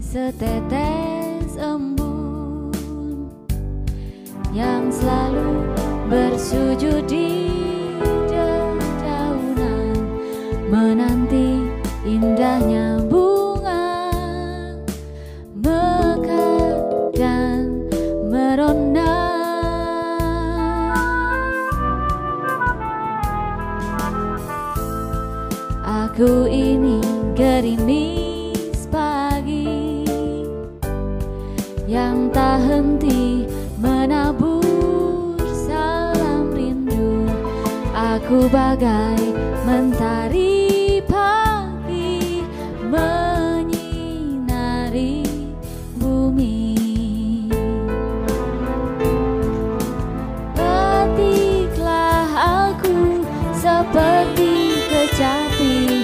setetes embun yang selalu bersujud di dedaunan menanti indahnya bunga mekar dan merona Aku ini gerimis yang tak henti menabur salam rindu. Aku bagai mentari pagi menyinari bumi. Batiklah aku seperti kecapi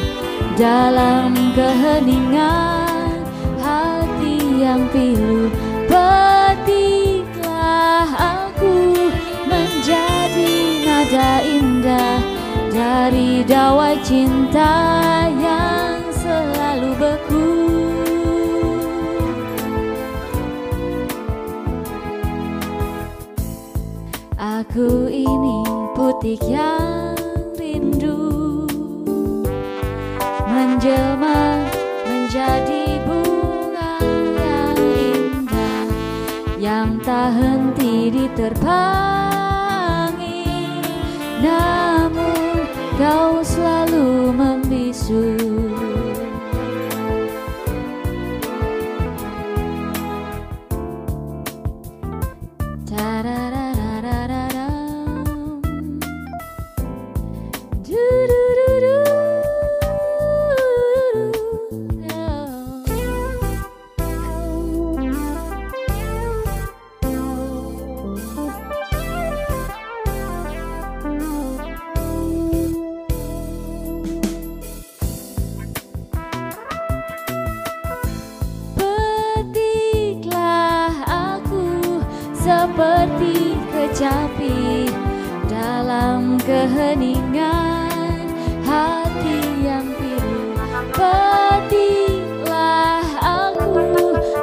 dalam keheningan hati yang pilu Dawai cinta yang selalu beku. Aku ini putih yang rindu Menjelma menjadi bunga yang indah Yang tak henti diterpangi kau selalu membisu Tararararararam. Kecapi dalam keheningan hati yang pilu. Petiklah aku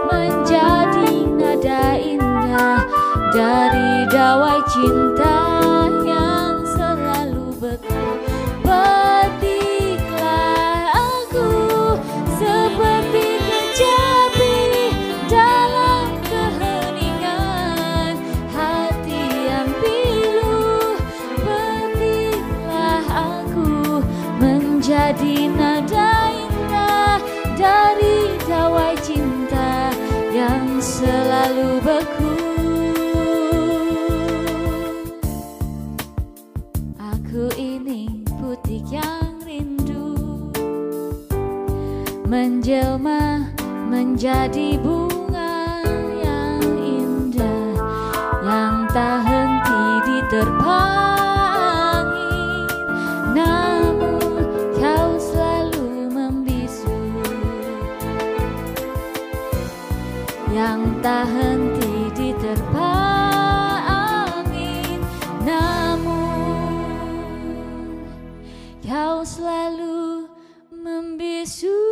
menjadi nada indah dari dawai cinta menjadi nada indah dari dawai cinta yang selalu beku Aku ini putih yang rindu menjelma menjadi bunga yang indah yang tak henti diterpa yang tak henti diterpa angin namun kau selalu membisu